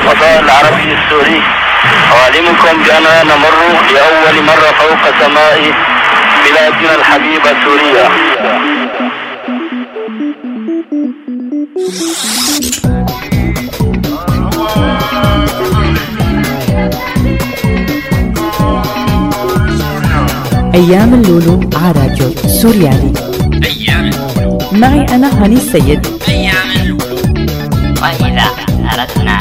الفضاء العربي السوري أعلمكم بأننا نمر لأول مرة فوق سماء بلادنا الحبيبة سوريا. أيام اللولو على راديو سوريالي أيام اللولو. معي أنا هاني السيد. أيام اللولو. وإذا أردنا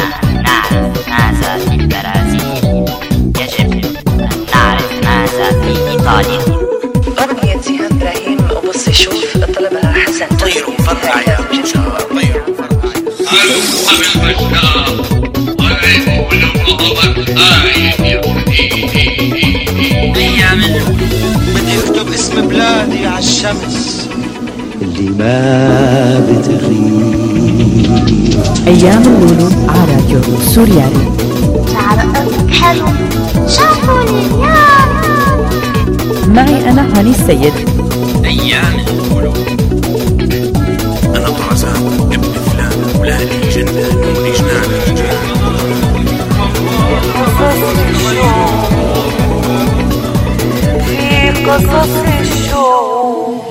بلادي على الشمس. اللي ما بتغيب. أيام اللولو على راديو سوريالي. شعر حلو شافوني يا معي أنا هاني السيد. أيام قصص الشوق.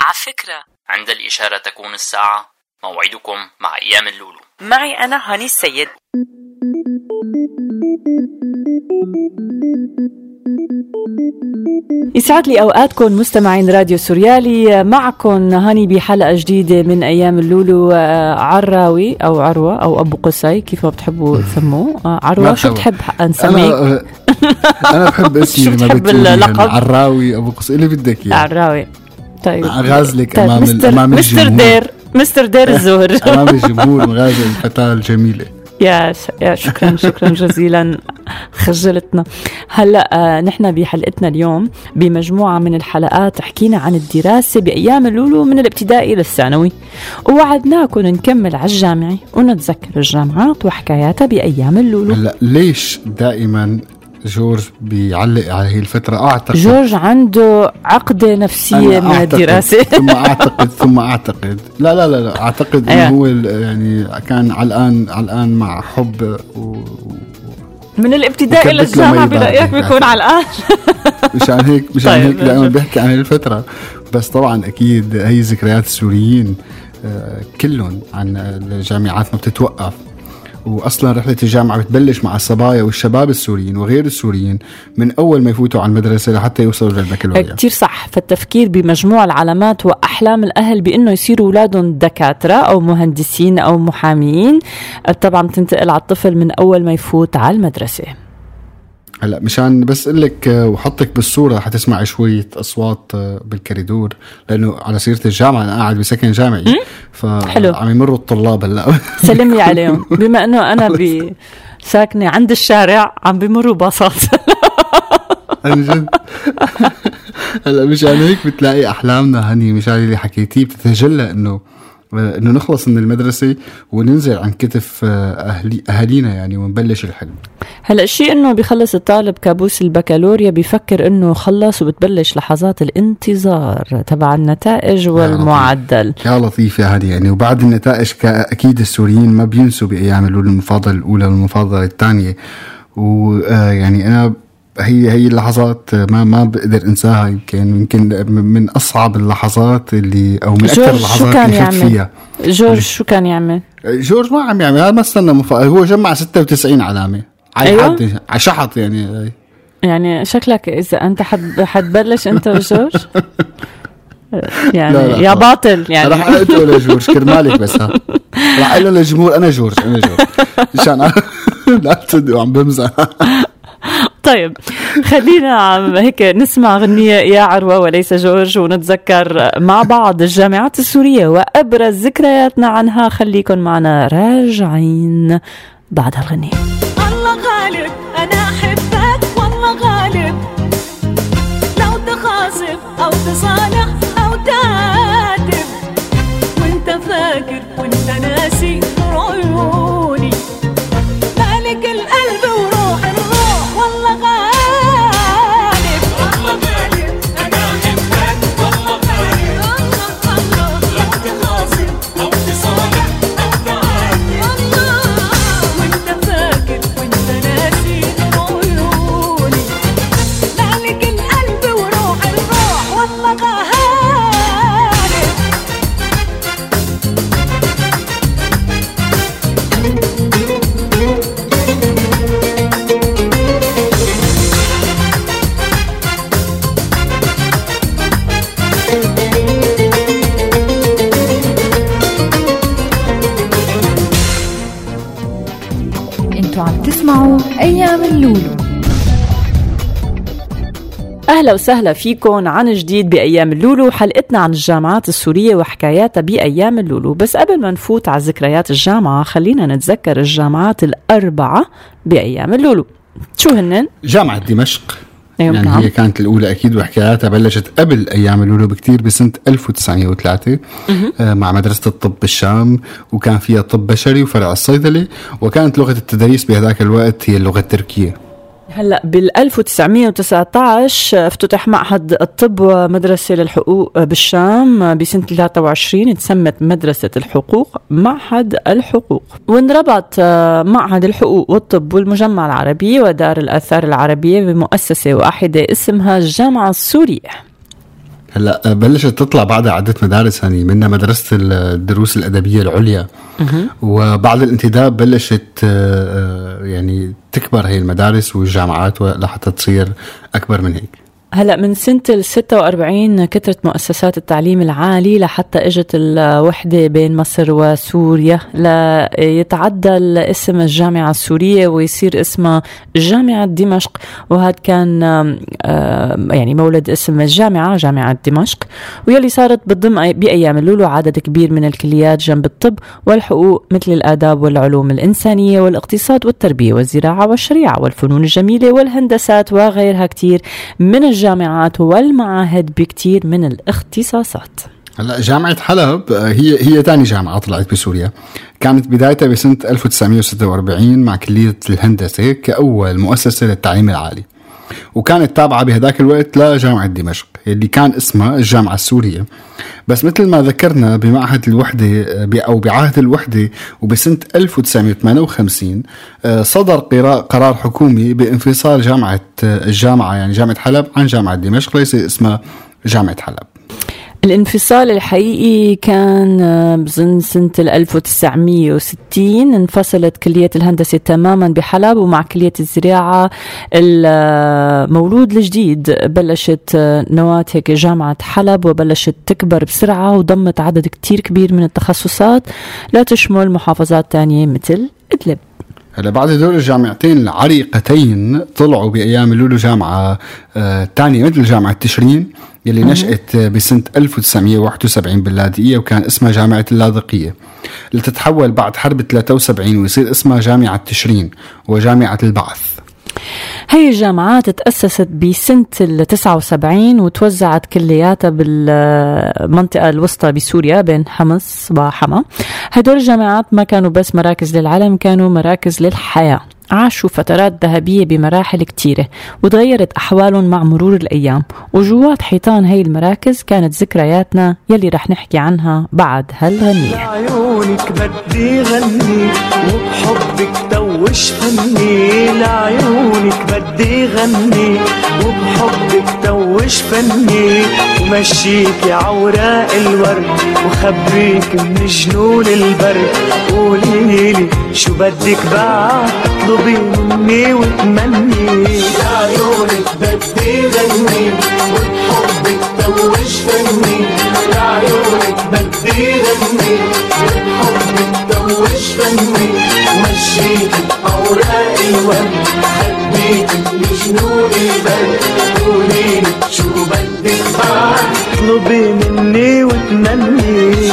على فكرة عند الإشارة تكون الساعة موعدكم مع أيام اللولو. معي أنا هاني السيد. يسعد لي أوقاتكم مستمعين راديو سوريالي. معكم هاني بحلقة جديدة من أيام اللولو آه، عراوي أو عروة أو أبو قصي كيف ما بتحبوا تسموه. آه، عروة شو. بتحب نسميك أنا أنا بحب اسمي شو لما بتحب بتقولي اللقب؟ يعني عراوي أبو قصي اللي بدك إياه. عراوي. طيب. غازلك طيب أمام مستر, أمام مستر الجمهور. دير مستر دير الزهر. أمام الجمهور مغازل الفتاه الجميله يا ش... يا شكرا شكرا جزيلا خجلتنا. هلأ آه نحن بحلقتنا اليوم بمجموعة من الحلقات حكينا عن الدراسة بأيام اللولو من الابتدائي للثانوي. ووعدناكم نكمل على الجامعي ونتذكر الجامعات وحكاياتها بأيام اللولو هلأ ليش دائما جورج بيعلق على هي الفترة أعتقد جورج عنده عقدة نفسية أنا من أعتقد الدراسة ثم أعتقد ثم أعتقد لا لا لا, لا أعتقد أيوة. انه هو يعني كان علقان علقان مع حب و- من للجامعه مي باردة. برايك بيكون على الان مشان هيك مشان طيب، هيك دائما. بيحكي عن هي الفترة بس طبعا أكيد هي ذكريات السوريين آه، كلهم عن الجامعات ما بتتوقف واصلا رحلة الجامعة بتبلش مع الصبايا والشباب السوريين وغير السوريين من أول ما يفوتوا على المدرسة لحتى يوصلوا للبكالوريا. كتير صح. فالتفكير بمجموع العلامات وأحلام الأهل بأنه يصيروا أولادهم دكاترة أو مهندسين أو محاميين. طبعا بتنتقل على الطفل من أول ما يفوت على المدرسة. هلا مشان بس أقول لك آه، وحطك بالصورة حتسمع شوية أصوات آه، بالكوريدور لأنه على سيرة الجامعة أنا قاعد بسكن جامعي. حلو. فعم يمروا الطلاب هلا. سلم لي عليهم. بما أنه أنا ب ساكنة عند الشارع عم بمروا باصات. عن جد. هلا مشان هيك بتلاقي أحلامنا هني مشان اللي حكيتيه بتتجلى إنه إنه نخلص من المدرسة وننزل عن كتف آه، أهلي أهالينا يعني ونبلش الحلم. هلا الشيء إنه بيخلص الطالب كابوس البكالوريا بيفكر إنه خلص وبتبلش لحظات الانتظار تبع النتائج والمعدل. يا لطيف يا هادي يعني. وبعد النتائج أكيد السوريين ما بينسوا بأيام المفاضله الأولى والمفاضله الثانية. ويعني أنا هي هي اللحظات ما ما بقدر انساها يمكن يمكن من أصعب اللحظات اللي أو من أكثر جورج شو اللحظات كان اللي يعمل؟ فيها جورج شو كان يعمل؟ جورج ما عم يعمل ما استنى. هو جمع 96 علامة على أيوة. حد على شحط يعني يعني شكلك إذا أنت حد حتبلش أنت وجورج يعني لا، لا، يا. باطل يعني رح أقول لجورج كرمالك بس ها رح أقول له للجمهور أنا جورج أنا جورج مشان لا تصدقوا عم بمزح طيب خلينا هيك نسمع غنية يا عروة وليس جورج ونتذكر مع بعض الجامعات السورية وأبرز ذكرياتنا عنها. خليكن معنا راجعين بعد هالغنية الله غالب أنا أحبك والله غالب. لو تخاصم أو تصالح أو تعاتب وأنت فاكر وأنت ناسي. أيام اللولو. أهلا وسهلا فيكم عن جديد بأيام اللولو حلقتنا عن الجامعات السورية وحكاياتها بأيام اللولو. بس قبل ما نفوت على ذكريات الجامعة خلينا نتذكر الجامعات الأربعة بأيام اللولو. شو هنن؟ جامعة دمشق. أيوة يعني نعم. هي كانت الأولى أكيد وحكاياتها بلشت قبل أيام اللولو بكتير بسنة 1903 آه، مع مدرسة الطب بالشام وكان فيها طب بشري وفرع الصيدله وكانت لغة التدريس بهذاك الوقت هي اللغة التركية هلا بال 1919 افتتح معهد الطب ومدرسة للحقوق بالشام بسنة 23 تسمت مدرسة الحقوق معهد الحقوق. وانربط معهد الحقوق والطب والمجمع العربي ودار الآثار العربية بمؤسسة واحدة اسمها الجامعة السورية. هلا آه، بلشت تطلع بعدها عده مدارس هني منها مدرسة الدروس الأدبية العليا. وبعد الانتداب بلشت آه، آه، يعني تكبر هي المدارس والجامعات لحتى تصير أكبر من هيك. هلا من سنة ال 46 كثرت مؤسسات التعليم العالي لحتى إجت الوحدة بين مصر وسوريا ليتعدى اسم الجامعة السورية ويصير اسمها جامعة دمشق وهذا كان آم، يعني مولد اسم الجامعة جامعة دمشق. ويلي صارت بتضم أي- بأيام اللولو عدد كبير من الكليات جنب الطب والحقوق مثل الآداب والعلوم الإنسانية والاقتصاد والتربية والزراعة والشريعة والفنون الجميلة والهندسات وغيرها كتير. من الجامعات والمعاهد بكتير من الاختصاصات. هلا جامعة حلب آه، هي هي ثاني جامعة طلعت بسوريا. كانت بدايتها بسنة 1946 مع كلية الهندسة كأول مؤسسة للتعليم العالي. وكانت تابعة بهذاك الوقت لجامعة دمشق. اللي كان اسمها الجامعة السورية. بس مثل ما ذكرنا بمعهد الوحدة آه، أو بعهد الوحدة وبسنة 1958 آه، صدر قرا- قرار حكومي بانفصال جامعة آه، الجامعة يعني جامعة حلب عن جامعة دمشق ليس اسمها جامعة حلب. الانفصال الحقيقي كان آه، بظن سنة ال 1960 انفصلت كلية الهندسة تماما بحلب ومع كلية الزراعة المولود الجديد بلشت آه، نواة هيك جامعة حلب وبلشت تكبر بسرعة وضمت عدد كتير كبير من التخصصات. لا تشمل محافظات تانية مثل إدلب. هلا بعد هدول الجامعتين العريقتين طلعوا بأيام اللولو جامعة آه تانية مثل جامعة تشرين يلي نشأت بسنة 1971 باللاذقية وكان اسمها جامعة اللاذقية. لتتحول بعد حرب 73 ويصير اسمها جامعة تشرين وجامعة البعث. هي الجامعات تأسست بسنة ال 79 وتوزعت كلياتها بالمنطقة الوسطى بسوريا بين حمص وحما. هدول الجامعات ما كانوا بس مراكز للعلم كانوا مراكز للحياة. عاشوا فترات ذهبية بمراحل كتيرة وتغيرت أحوالهم مع مرور الأيام. وجوات حيطان هي المراكز كانت ذكرياتنا يلي رح نحكي عنها بعد هالغنية. لعيونك بدي غني وبحبك توش فني. لعيونك بدي غني وبحبك توش فني. ومشيك عوراق الورد وخبريك من جنون البرد قوليلي شو بدك بعد؟ اطلبي مني وتمني لعيونك بدي غني وبحبك توش فني. لعيونك بدي غني وبحبك توش فني. ومشيك اوراق الورد خبيك بجنون البرد قوليلي شو بدك بعد اطلبي مني وتمني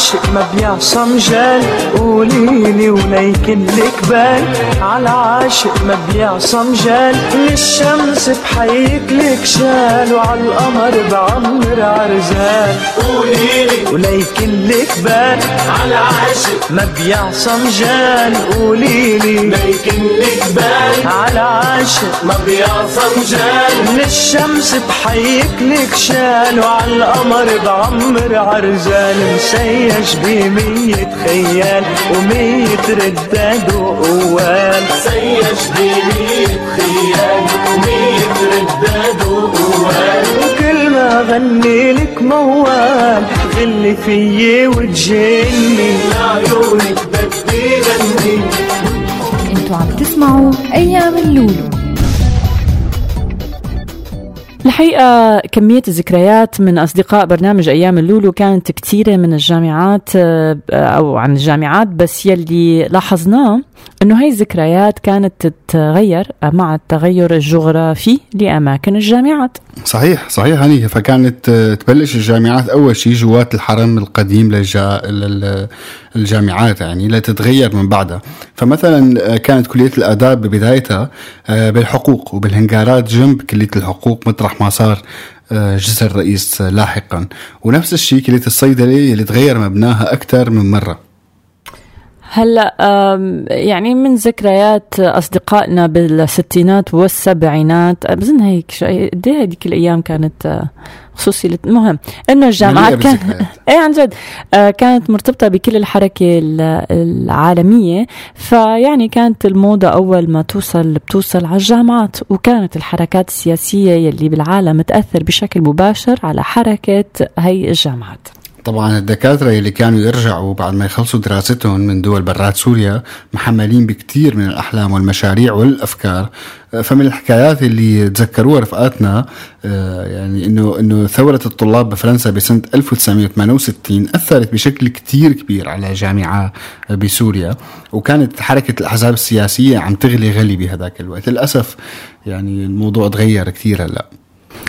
عاشق ما بيعصم جال. قوليلي وليكن لك بال على عاشق ما بيعصم جال. للشمس بحيك لك شال. وعلى القمر بعمر عرزال. قوليلي وليكن لك بال على عاشق ما بيعصم جال. قوليلي ليكن لك بال على عاشق ما بيعصم جال. للشمس بحيك لك شال. وعلى القمر بعمر عرزال. مسيش بمية خيال ومية رداد وقوال مسيش بمية خيال ومية رداد وقوال وكل ما غني لك موال غلي فيي وتجني لعيونك بدي غني. أنتوا عم تسمعوا أيام اللولو. الحقيقة كمية الذكريات من أصدقاء برنامج أيام اللولو كانت كثيرة من الجامعات آه، أو عن الجامعات بس يلي لاحظناه أنه هاي الذكريات كانت تتغير مع التغير الجغرافي لأماكن الجامعات. صحيح صحيح هني فكانت آه، تبلش الجامعات أول شيء جوات الحرم القديم للجا... لل- الجامعات يعني لتتغير من بعدها. فمثلا آه، كانت كلية الآداب ببدايتها بالحقوق وبالهنجارات جنب كلية الحقوق مطرح ما صار آه، جسر الرئيس آه، لاحقا. ونفس الشيء كليه الصيدله اللي تغير مبناها أكثر من مرة. هلا يعني من ذكريات أصدقائنا بالستينات والسبعينات بظن هيك شيء قد إيه هذيك الأيام كانت آه، خصوصي المهم إنه الجامعات كان. إيه عن جد آه، كانت مرتبطة بكل الحركة ال- العالمية. فيعني كانت الموضة أول ما توصل بتوصل على الجامعات. وكانت الحركات السياسية يلي بالعالم تأثر بشكل مباشر على حركة هي الجامعات. طبعا الدكاترة اللي كانوا يرجعوا بعد ما يخلصوا دراستهم من دول برات سوريا محملين بكثير من الأحلام والمشاريع والأفكار. آه، فمن الحكايات اللي تذكروها رفقاتنا آه، يعني إنه إنه ثورة الطلاب بفرنسا بسنة 1968 أثرت بشكل كتير كبير على جامعة بسوريا. وكانت حركة الأحزاب السياسية عم تغلي غلي بهذاك الوقت. للأسف يعني الموضوع تغير كتير هلأ.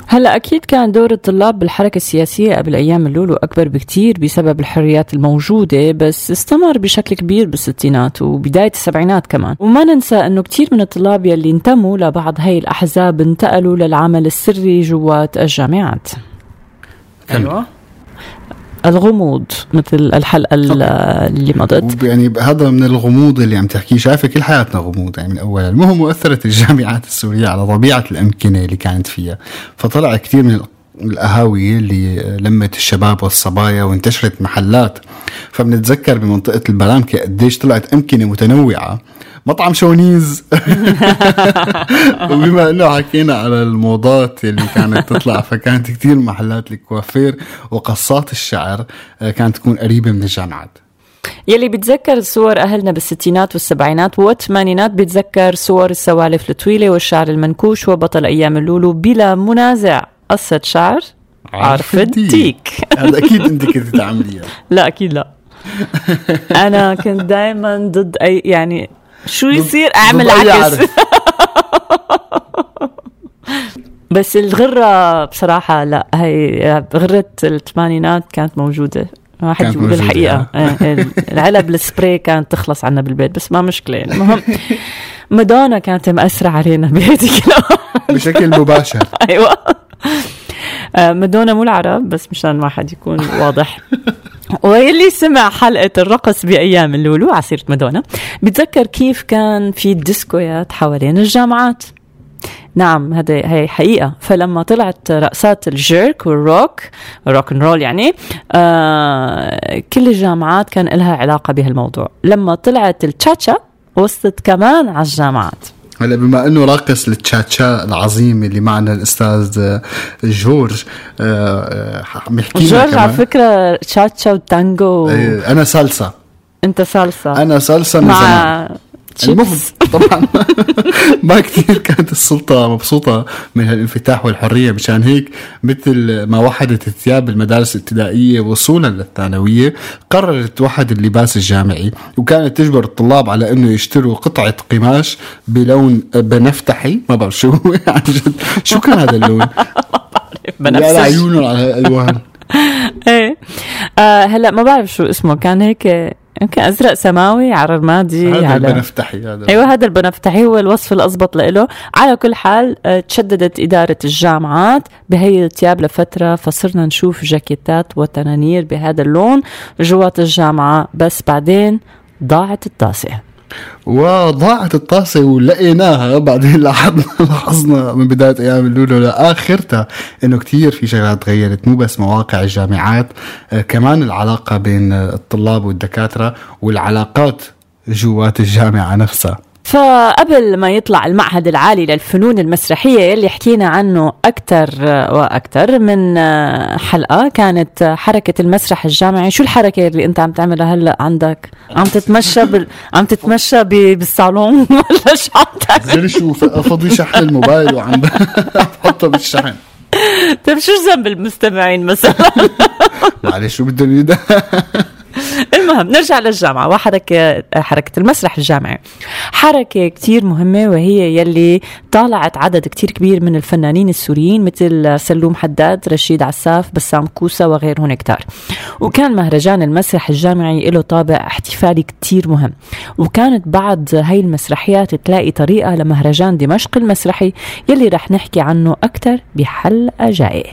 هلا أكيد كان دور الطلاب بالحركة السياسية قبل أيام اللولو اكبر بكتير بسبب الحريات الموجودة بس استمر بشكل كبير بالستينات وبداية السبعينات كمان. وما ننسى إنه كتير من الطلاب يلي انتموا لبعض هاي الأحزاب انتقلوا للعمل السري جوات الجامعات. أيوه. الغموض مثل الحلقة ال- اللي مضت. يعني هذا من الغموض اللي عم تحكيه. شايفة كل حياتنا غموض يعني من اول المهم واثرت الجامعات السورية على طبيعة الأمكنة اللي كانت فيها. فطلع كثير من القهاوي اللي لمت الشباب والصبايا وانتشرت محلات. فبنتذكر بمنطقة البلامكه قديش طلعت أمكنة متنوعة. مطعم شونيز وبما إنه حكينا على الموضات اللي كانت تطلع فكانت كثير محلات الكوافير وقصات الشعر آه، كانت تكون قريبة من الجامعات. يلي بيتذكر صور أهلنا بالستينات والسبعينات والثمانينات بيتذكر صور السوالف الطويلة والشعر المنكوش وبطل أيام اللولو بلا منازع. قصة شعر عرف الديك. هذا أكيد أنت كنت تعمليها لا أكيد لا. أنا كنت دائما ضد أي يعني شو يصير؟ أي عكس. بس الغرة بصراحة لا هي غرة الثمانينات كانت موجودة. ما حد يقول الحقيقة. إيه، العلب السبراي كانت تخلص عنا بالبيت بس ما مشكلة. المهم مادونا كانت مأثرة علينا بهذيك. بشكل مباشر. أيوه. آه، مادونا مو العرب بس مشان ما حد يكون واضح. واللي سمع حلقة الرقص بأيام اللولو على سيرة مادونا بتذكر كيف كان في ديسكويات حوالين الجامعات. نعم هذا هي حقيقة. فلما طلعت رقصات الجيرك والروك rock and roll يعني آه كل الجامعات كان لها علاقة بهالموضوع. لما طلعت التشاتشا وصلت كمان على الجامعات. هلا بما إنه راقص التشاتشا العظيم اللي معنا الأستاذ آه، جورج آه، آه، عم يحكي جورج على. فكرة تشاتشا وتانجو آه، أنا سالسا أنت صلصة أنا سالسا من زمان. مع المهم تشيبس طبعا. ما كثير كانت السلطة مبسوطة من هالانفتاح والحرية مشان هيك مثل ما وحدت الثياب بالمدارس الابتدائية وصولا للثانوية قررت توحد اللباس الجامعي. وكانت تجبر الطلاب على إنه يشتروا قطعة قماش بلون بنفتحي ما بعرف شو عن جد. شو كان هذا اللون؟ بنفسج. عيونهم على الالوان إيه. آه هلا ما بعرف شو اسمه كان هيك يمكن أزرق سماوي على رمادي هذا على البنفتحي هذا. أيوه هذا البنفتحي هو الوصف الأضبط له. على كل حال آه، تشددت إدارة الجامعات بهي الثياب لفترة فصرنا نشوف جاكيتات وتنانير بهذا اللون جوات الجامعة. بس بعدين ضاعت الطاسة. وضاعت الطاسة ولقيناها. بعدين لاحظنا لاحظنا من بداية أيام اللولو لآخرتها إنه كتير في شغلات تغيرت مو بس مواقع الجامعات آه كمان العلاقة بين الطلاب والدكاترة والعلاقات جوات الجامعة نفسها. فقبل ما يطلع المعهد العالي للفنون المسرحية يلي حكينا عنه أكثر وأكثر من حلقة كانت حركة المسرح الجامعي. شو الحركة اللي أنت عم تعملها هلأ عندك؟ عم تتمشى بال... عم تتمشى ب... بالصالون ولا شو عم تعمل؟ شو فضي شحن الموبايل وعم بحطه بالشحن. طيب شو ذنب المستمعين مثلا؟ معلش شو بدهم يدا المهم نرجع للجامعة. وحركة حركة المسرح الجامعي. حركة كتير مهمة وهي يلي طالعت عدد كتير كبير من الفنانين السوريين مثل سلوم حداد رشيد عساف بسام كوسا وغيرهم كتار. وكان مهرجان المسرح الجامعي له طابع احتفالي كتير مهم. وكانت بعد هاي المسرحيات تلاقي طريقة لمهرجان دمشق المسرحي يلي رح نحكي عنه أكتر بحلقة جاية.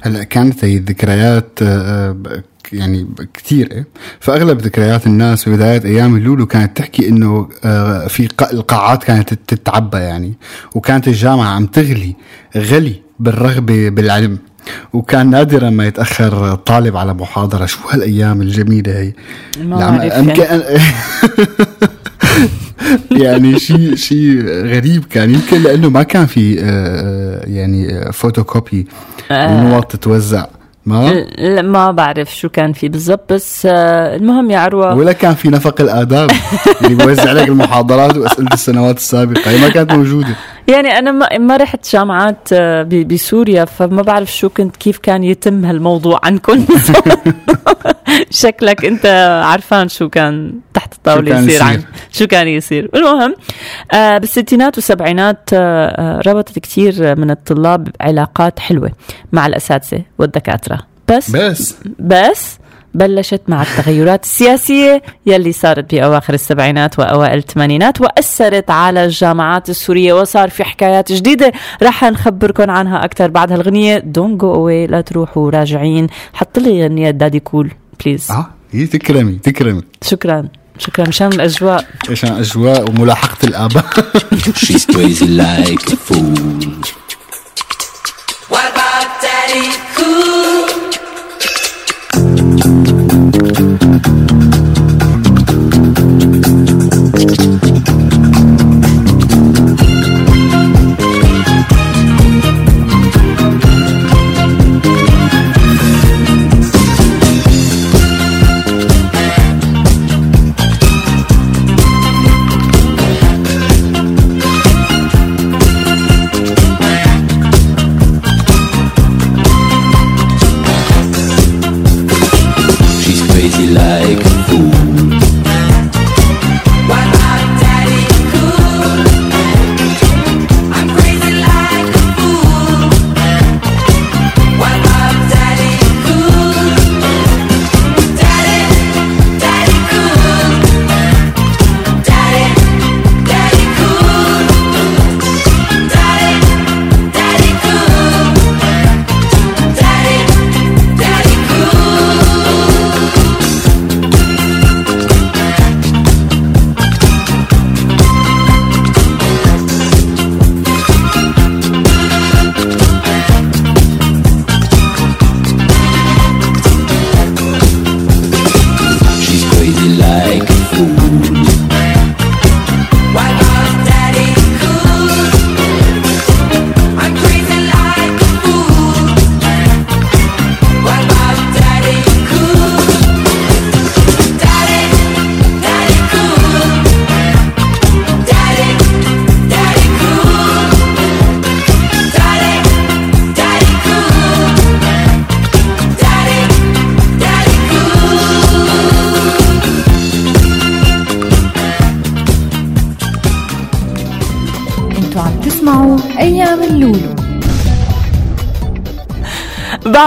هلا كانت هي الذكريات آه، آه، يعني كثيرة فأغلب ذكريات الناس في بداية أيام اللولو كانت تحكي إنه آه، في قا- القاعات كانت تتعبى يعني وكانت الجامعة عم تغلي غلي بالرغبة بالعلم. وكان نادرا ما يتأخر طالب على محاضرة شو هالأيام الجميلة هي؟ عم- بعرف أم- يعني. يعني شيء شيء غريب كان. يمكن لأنه ما كان في آه، يعني فوتوكوبي ونوط تتوزع. ما؟ لا ما بعرف شو كان في بالضبط بس آه، المهم يا عروة. ولا كان في نفق الآداب؟ اللي بوزع لك المحاضرات وأسئلة السنوات السابقة هي ما كانت موجودة. يعني أنا ما, ما رحت جامعات آه، بسوريا فما بعرف شو كنت كيف كان يتم هالموضوع عندكم شكلك أنت عرفان شو كان تحت الطاولة يصير يصير. عن شو كان يصير. المهم آه بالستينات والسبعينات آه، ربطت كثير من الطلاب علاقات حلوة مع الأساتذة والدكاترة. بس بس. بس بلشت مع التغيرات السياسية يلي صارت بأواخر السبعينات وأوائل الثمانينات وأثرت على الجامعات السورية وصار في حكايات جديدة. رح نخبركم عنها أكثر بعد هالغنية. don't go away لا تروحوا راجعين. حط لي غنية Daddy Cool please آه هي تكرمي تكرمي. شكرا. شكرا. مشان الأجواء عشان أجواء وملاحقة الآباء. She's crazy like a fool.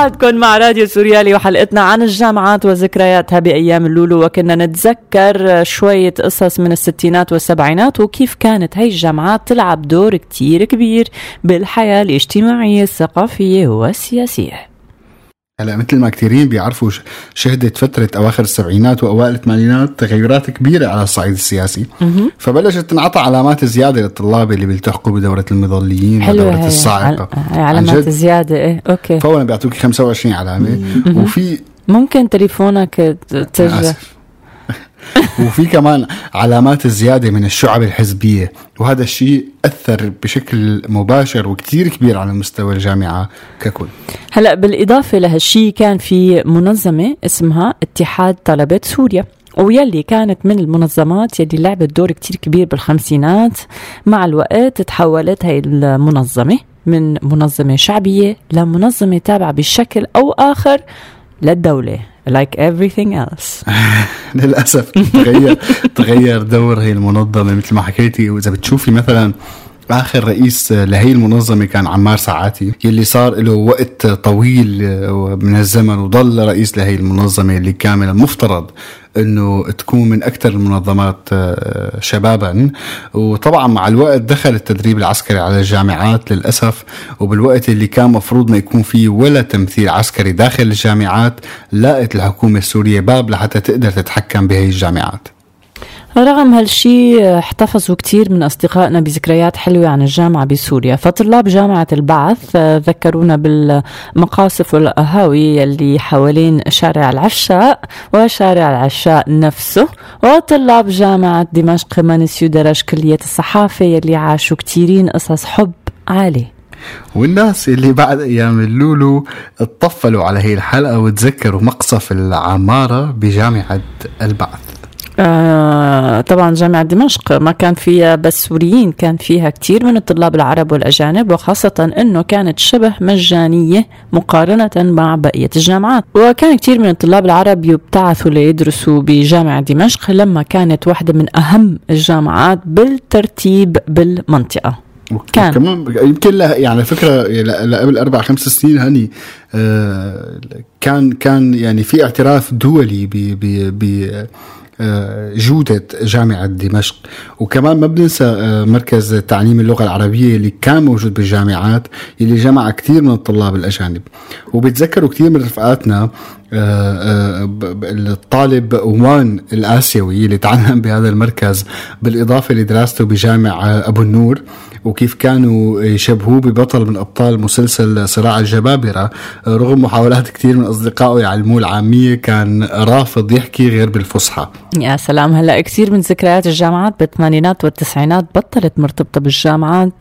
بعدكم مع راديو سوريالي وحلقتنا عن الجامعات وذكرياتها بأيام اللولو وكنا نتذكر شوية قصص من الستينات والسبعينات وكيف كانت هاي الجامعات تلعب دور كتير كبير بالحياة الاجتماعية الثقافية والسياسية. هلا مثل ما كثيرين بيعرفوا شهدت فترة أواخر السبعينات وأوائل الثمانينات تغيرات كبيرة على الصعيد السياسي. فبلشت تنعطى علامات زيادة للطلاب اللي بيلتحقوا بدورة المضليين حلوة ودورة الصاعقة. علامات. زيادة. إيه أوكي. فورا بيعطوك 25 علامة. وفي ممكن تليفونك ترجع. وفي كمان علامات الزيادة من الشعب الحزبية وهذا الشيء أثر بشكل مباشر وكتير كبير على مستوى الجامعة ككل. هلأ بالإضافة لهالشي كان في منظمة اسمها اتحاد طلبة سوريا ويلي كانت من المنظمات يلي لعبت دور كتير كبير بالخمسينات. مع الوقت تحولت هاي المنظمة من منظمة شعبية لمنظمة تابعة بشكل أو آخر للدولة. Like everything else. للأسف تغير تغير دور هي المنظمة مثل ما حكيتي. وإذا بتشوفي مثلا آخر رئيس لهي المنظمة كان عمار ساعاتي يلي صار له وقت طويل من الزمن وضل رئيس لهي المنظمة اللي كان المفترض إنه تكون من أكثر المنظمات آه، شبابا. وطبعا مع الوقت دخل التدريب العسكري على الجامعات للأسف وبالوقت اللي كان مفروض ما يكون فيه ولا تمثيل عسكري داخل الجامعات لقت الحكومة السورية باب لحتى تقدر تتحكم بهي الجامعات. رغم هالشي احتفظوا كتير من أصدقائنا بذكريات حلوة عن الجامعة بسوريا. فطلاب جامعة البعث آه، ذكرونا بالمقاصف والقهاوي يلي حوالين شارع العشاء وشارع العشاء نفسه. وطلاب جامعة دمشق منسيو درج كلية الصحافة يلي عاشوا كتيرين قصص حب عالي. والناس اللي بعد أيام اللولو اطفلوا على هي الحلقة وتذكروا مقصف العمارة بجامعة البعث. آه طبعا جامعة دمشق ما كان فيها بس سوريين كان فيها كتير من الطلاب العرب والأجانب وخاصة أنه كانت شبه مجانية مقارنة مع بقية الجامعات وكان كتير من الطلاب العرب يبتعثوا ليدرسوا بجامعة دمشق لما كانت واحدة من أهم الجامعات بالترتيب بالمنطقة كان. كمان يمكن لا يعني فكرة قبل أربع خمس سنين هني آه كان كان يعني في اعتراف دولي ب ب ب جودة جامعة دمشق. وكمان ما بننسى آه، مركز تعليم اللغة العربية اللي كان موجود بالجامعات اللي جمع كثير من الطلاب الأجانب. وبتذكروا كثير من رفقاتنا آه، آه، الطالب وان الآسيوي اللي تعلم بهذا المركز بالإضافة لدراسته بجامع آه، أبو النور وكيف كانوا يشبهوه ببطل من أبطال مسلسل صراع الجبابرة. رغم محاولات كثير من أصدقائه يعلموه العامية كان رافض يحكي غير بالفصحى. يا سلام. هلا كثير من ذكريات الجامعات بالثمانينات والتسعينات بطلت مرتبطة بالجامعات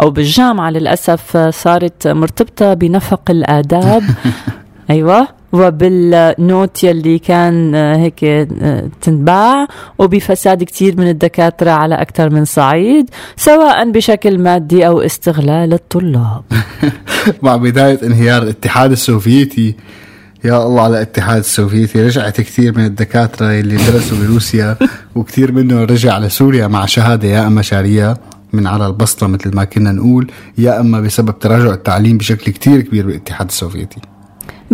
أو بالجامعة للأسف صارت مرتبطة بنفق الآداب. أيوه. وبالنوت يلي كان هيك تنباع وبفساد كثير من الدكاترة على أكثر من صعيد سواء بشكل مادي أو استغلال الطلاب. مع بداية انهيار الاتحاد السوفيتي يا الله على الاتحاد السوفيتي رجعت كثير من الدكاترة اللي درسوا بروسيا وكثير منهم رجع لسوريا مع شهادة يا أما شارية من على البسطة مثل ما كنا نقول يا أما بسبب تراجع التعليم بشكل كثير كبير بالاتحاد السوفيتي.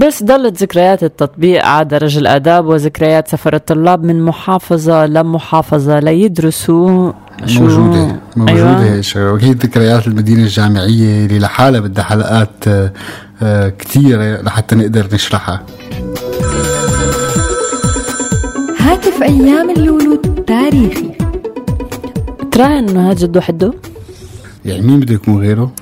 بس ضلت ذكريات التطبيق على درج الآداب وذكريات سفر الطلاب من محافظة لمحافظة ليدرسوا شو موجودة موجودة أيوة. هي الشغلة وأكيد ذكريات المدينة الجامعية اللي لحالها بدها حلقات آه، آه، كثيرة لحتى نقدر نشرحها. هاتف أيام اللولو التاريخي ترى إنه هذا جدو حدو يعني مين بده يكون غيره؟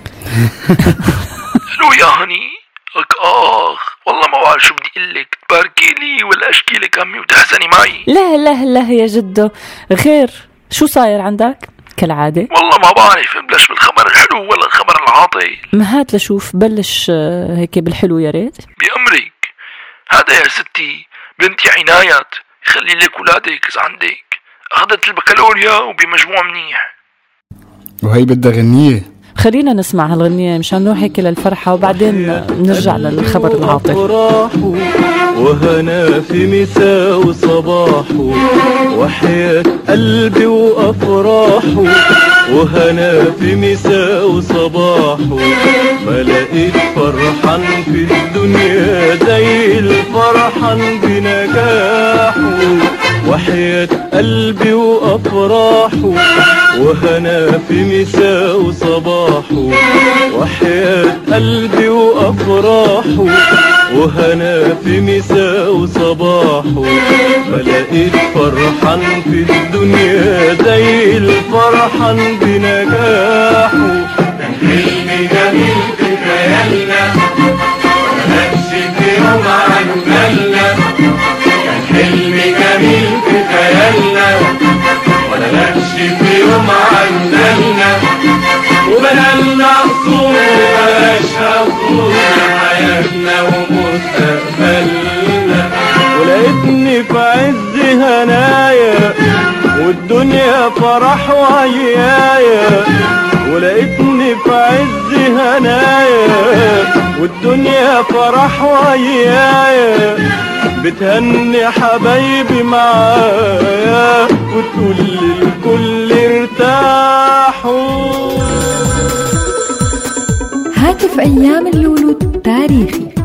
شنو يا هني لك أخ والله ما بعرف شو بدي أقول لك. تباركي لي ولا أشكي لك امي وتحزني معي. لا لا لا يا جدو. غير شو صاير عندك كالعادة؟ والله ما بعرف بلش بالخبر الحلو ولا الخبر العاطل؟ ما هات لشوف بلش آه، هيك بالحلو يا ريت. بأمرك هذا يا ستي بنتي عنايات يخلي لك ولادك إذا عندك. أخذت البكالوريا وبمجموع منيح. وهي بدها غنية. خلينا نسمع هالغنية مشان نروح هيك للفرحة وبعدين نرجع للخبر العاطل أفراح وهنا في مساء وصباح وحياة قلبي وأفراح وهنا في مساء وصباح ما لقيت فرحان في الدنيا زي الفرحان بنجاحه. وحياة قلبي وأفراحه وهنا في مساء وصباحه وحياة قلبي وأفراحه وهنا في مساء وصباحه ما لقيت فرحان في الدنيا زي الفرحان بنجاحه. كان حلمي جميل في خيالنا مكانش في يوم خيالنا ولا لكش في يوم عن بالنا وبنالنا قصور وبلاش قصور حياتنا ومستقبلنا ولقيتني في عز هنايا. والدنيا فرح وعيايا ولقيتني في عز هنايا. والدنيا فرح وعيايا بتهني حبايبي معايا. وتقول للكل ارتاحوا. هاتف أيام اللولو تاريخي.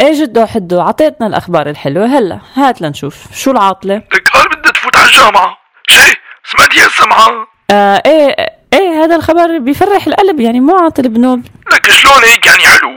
إيه جدو حدو؟ عطيتنا الأخبار الحلوة. هلا هات لنشوف. شو العاطله لك قال بدها تفوت على الجامعة. شي سمعتي هسه معها آه إيه إيه هذا الخبر بيفرح القلب يعني مو عاطل بنوب لك شلون هيك يعني حلو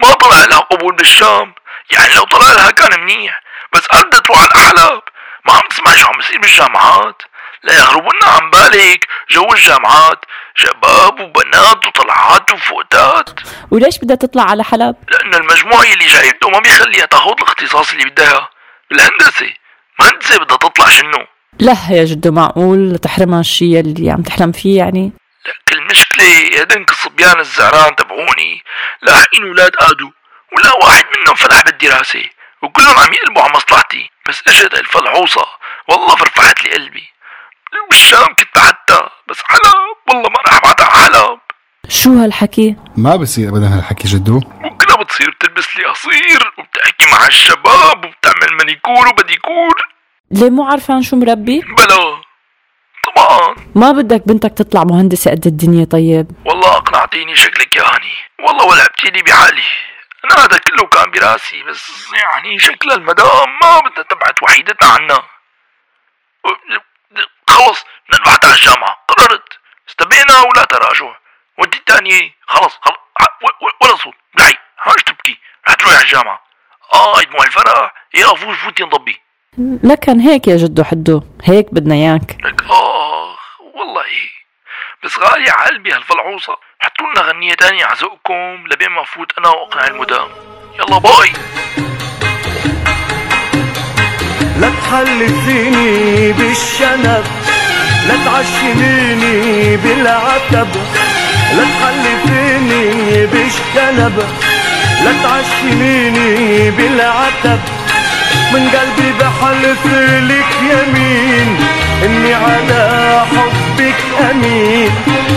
ما طلع لها قبول بالشام. يعني لو طلع لها كان منيح. بس قد تروح على الأحلاب ما عم تسمع شو عم بيصير بالجامعات. لا يغربنا عن بالك جو الجامعات شباب وبنات وطلعات وفوتات. وليش بدها تطلع على حلب؟ لأن المجموع اللي جايبته ما بيخليها تاخذ الاختصاص اللي بدها. بالهندسة مهندسة بدها تطلع شنو؟ لا يا جدو معقول تحرمها الشيء اللي عم تحلم فيه يعني؟ لك المشكلة هدنك الصبيان الزعران تبعوني. لاحقين ولاد آدو. ولا واحد منهم فلح بالدراسة. وكلهم عم يقلبوا على مصلحتي. بس إجت الفلعوصة. والله فرفعت لي قلبي. بالشام كنت بعدها بس حلب والله ما راح بعدها حلب شو هالحكي؟ ما بصير ابدا هالحكي جدو. وكلها بتصير بتلبس لي قصير وبتحكي مع الشباب وبتعمل مانيكور وبديكور ليه مو عارفان شو مربي؟ بلا. طبعا. ما بدك بنتك تطلع مهندسة قد الدنيا طيب. والله أقنعتيني شكلك يا هاني. والله ولعبتي لي بحالي أنا هذا كله كان براسي بس يعني شكل المدام ما بدها تبعت وحيدتها عنا. خلص بدنا نبعت على الجامعة قررت. استبينا ولا تراجع وانت الثانية خلص خلص ولا صوت. بلعي هاش تبكي؟ رح تروحي على الجامعة. آه مو الفرح. يلا فوت فوتي انضبي لكن هيك يا جدو حدو. هيك بدنا إياك. لك آخ والله. بس غالية على قلبي هالفلعوصة. حطوا لنا غنية تانية على ذوقكم لبين ما فوت أنا وأقنع المدام. يلا باي. لا تحلفيني بالشنب. لا تعشميني بالعتب لا تحلفيني بالشنب. لا تعشميني بالعتب من قلبي بحلف لك يمين. إني على حبك أمين.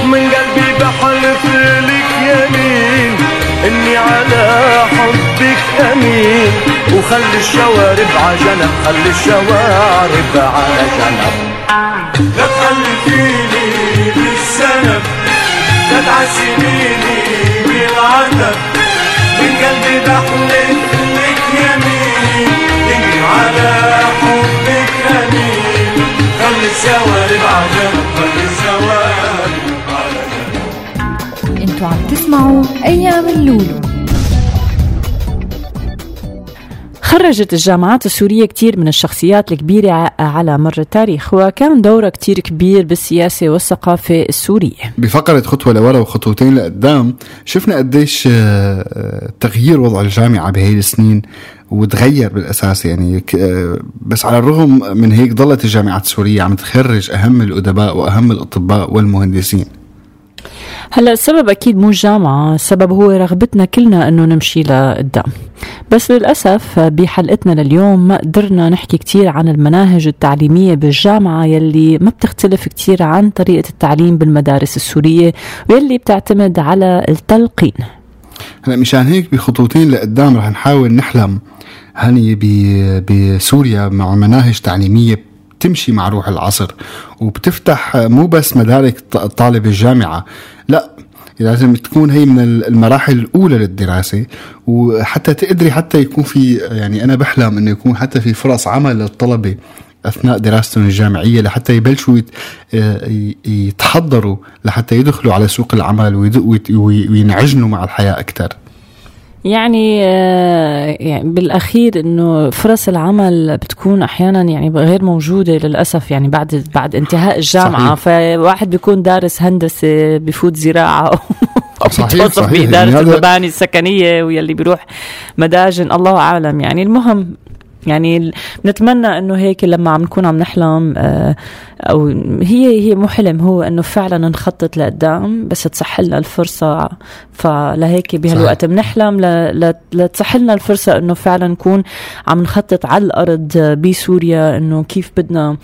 من قلبي بحلف لك يمين. إني على حبك أمين. وخلي الشوارب عجنب خلي الشوارب على جنب. لا تخلفيني بالسنب لا تعشميني بالعتب من قلبي بحلف لك يمين اني على حبك امين خلي الشوارب عجنب خلي الشوارب على أنتوا عم تسمعوا أيام اللولو. خرجت الجامعات السورية كتير من الشخصيات الكبيرة على مر التاريخ وكان دورها كتير كبير بالسياسة والثقافة السورية. بفقرة خطوة لورا وخطوتين لقدام شفنا قديش آه، تغيير وضع الجامعة بهي السنين وتغير بالأساس يعني آه، بس على الرغم من هيك ظلت الجامعات السورية عم تخرج أهم الأدباء وأهم الأطباء والمهندسين. هلا السبب أكيد مو الجامعة السبب هو رغبتنا كلنا إنه نمشي لقدام. بس للأسف بحلقتنا لليوم ما قدرنا نحكي كتير عن المناهج التعليمية بالجامعة يلي ما بتختلف كتير عن طريقة التعليم بالمدارس السورية واللي بتعتمد على التلقين. هلا مشان هيك بخطوتين لقدام رح نحاول نحلم. هني بسوريا مع مناهج تعليمية تمشي مع روح العصر وبتفتح مو بس مدارك طالب الجامعة لا لازم تكون هي من المراحل الأولى للدراسة وحتى تقدري حتى يكون في يعني أنا بحلم إنه يكون حتى في فرص عمل للطلبة أثناء دراستهم الجامعية لحتى يبلشوا ي- يتحضروا لحتى يدخلوا على سوق العمل وينعجنوا مع الحياة أكثر يعني آه، يعني بالأخير إنه فرص العمل بتكون أحيانا يعني غير موجودة للأسف يعني بعد بعد انتهاء الجامعة صحيح. فواحد بيكون دارس هندسة بفوت زراعة صحيح، صحيح. بإدارة يعني المباني السكنية واللي بيروح مداجن الله أعلم يعني المهم يعني بنتمنى إنه هيك لما عم نكون عم نحلم آه، أو هي هي مو حلم هو إنه فعلا نخطط لقدام بس تصح لنا الفرصة. فلهيك بهالوقت بنحلم لتصح لنا الفرصة إنه فعلا نكون عم نخطط على الأرض آه، بسوريا إنه كيف بدنا آه،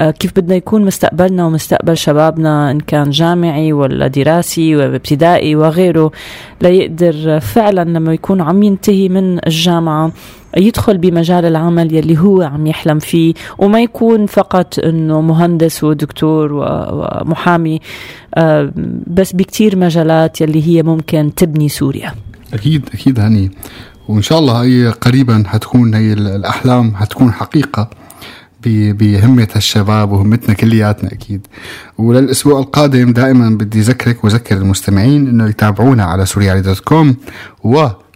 كيف بدنا يكون مستقبلنا ومستقبل شبابنا إن كان جامعي ولا دراسي وابتدائي وغيره ليقدر فعلا لما يكون عم ينتهي من الجامعة يدخل بمجال العمل يلي هو عم يحلم فيه وما يكون فقط إنه مهندس ودكتور ومحامي آه، بس بكتير مجالات يلي هي ممكن تبني سوريا. أكيد أكيد هني. وإن شاء الله هي قريبا حتكون هي ال- الأحلام حتكون حقيقة. بهمة هالشباب وهمتنا كلياتنا أكيد. وللأسبوع القادم دائما بدي أذكرك وأذكر المستمعين أنه يتابعونا على سوريالي دوت كوم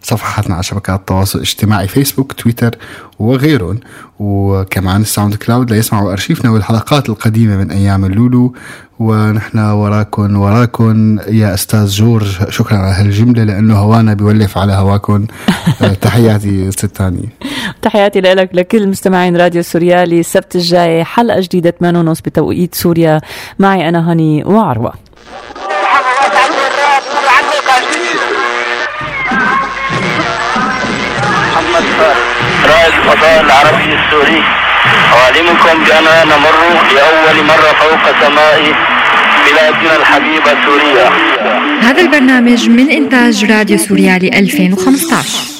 وصفحاتنا على شبكات التواصل الاجتماعي فيسبوك تويتر وغيرهم. وكمان الساوند كلاود ليسمعوا أرشيفنا والحلقات القديمة من أيام اللولو ونحن وراكم وراكم يا أستاذ جورج شكرا على هالجملة لأنه هوانا بيولف على هواكم آه، تحياتي ست تحياتي لك لكل مستمعين راديو سوريالي السبت الجاي حلقة جديدة 8 ونص بتوقيت سوريا. معي أنا هني وعروة. الفضاء العربي السوري. أعلمكم بأننا نمر لأول مرة فوق سماء بلادنا الحبيبة سوريا. هذا البرنامج من إنتاج راديو سوريالي 2015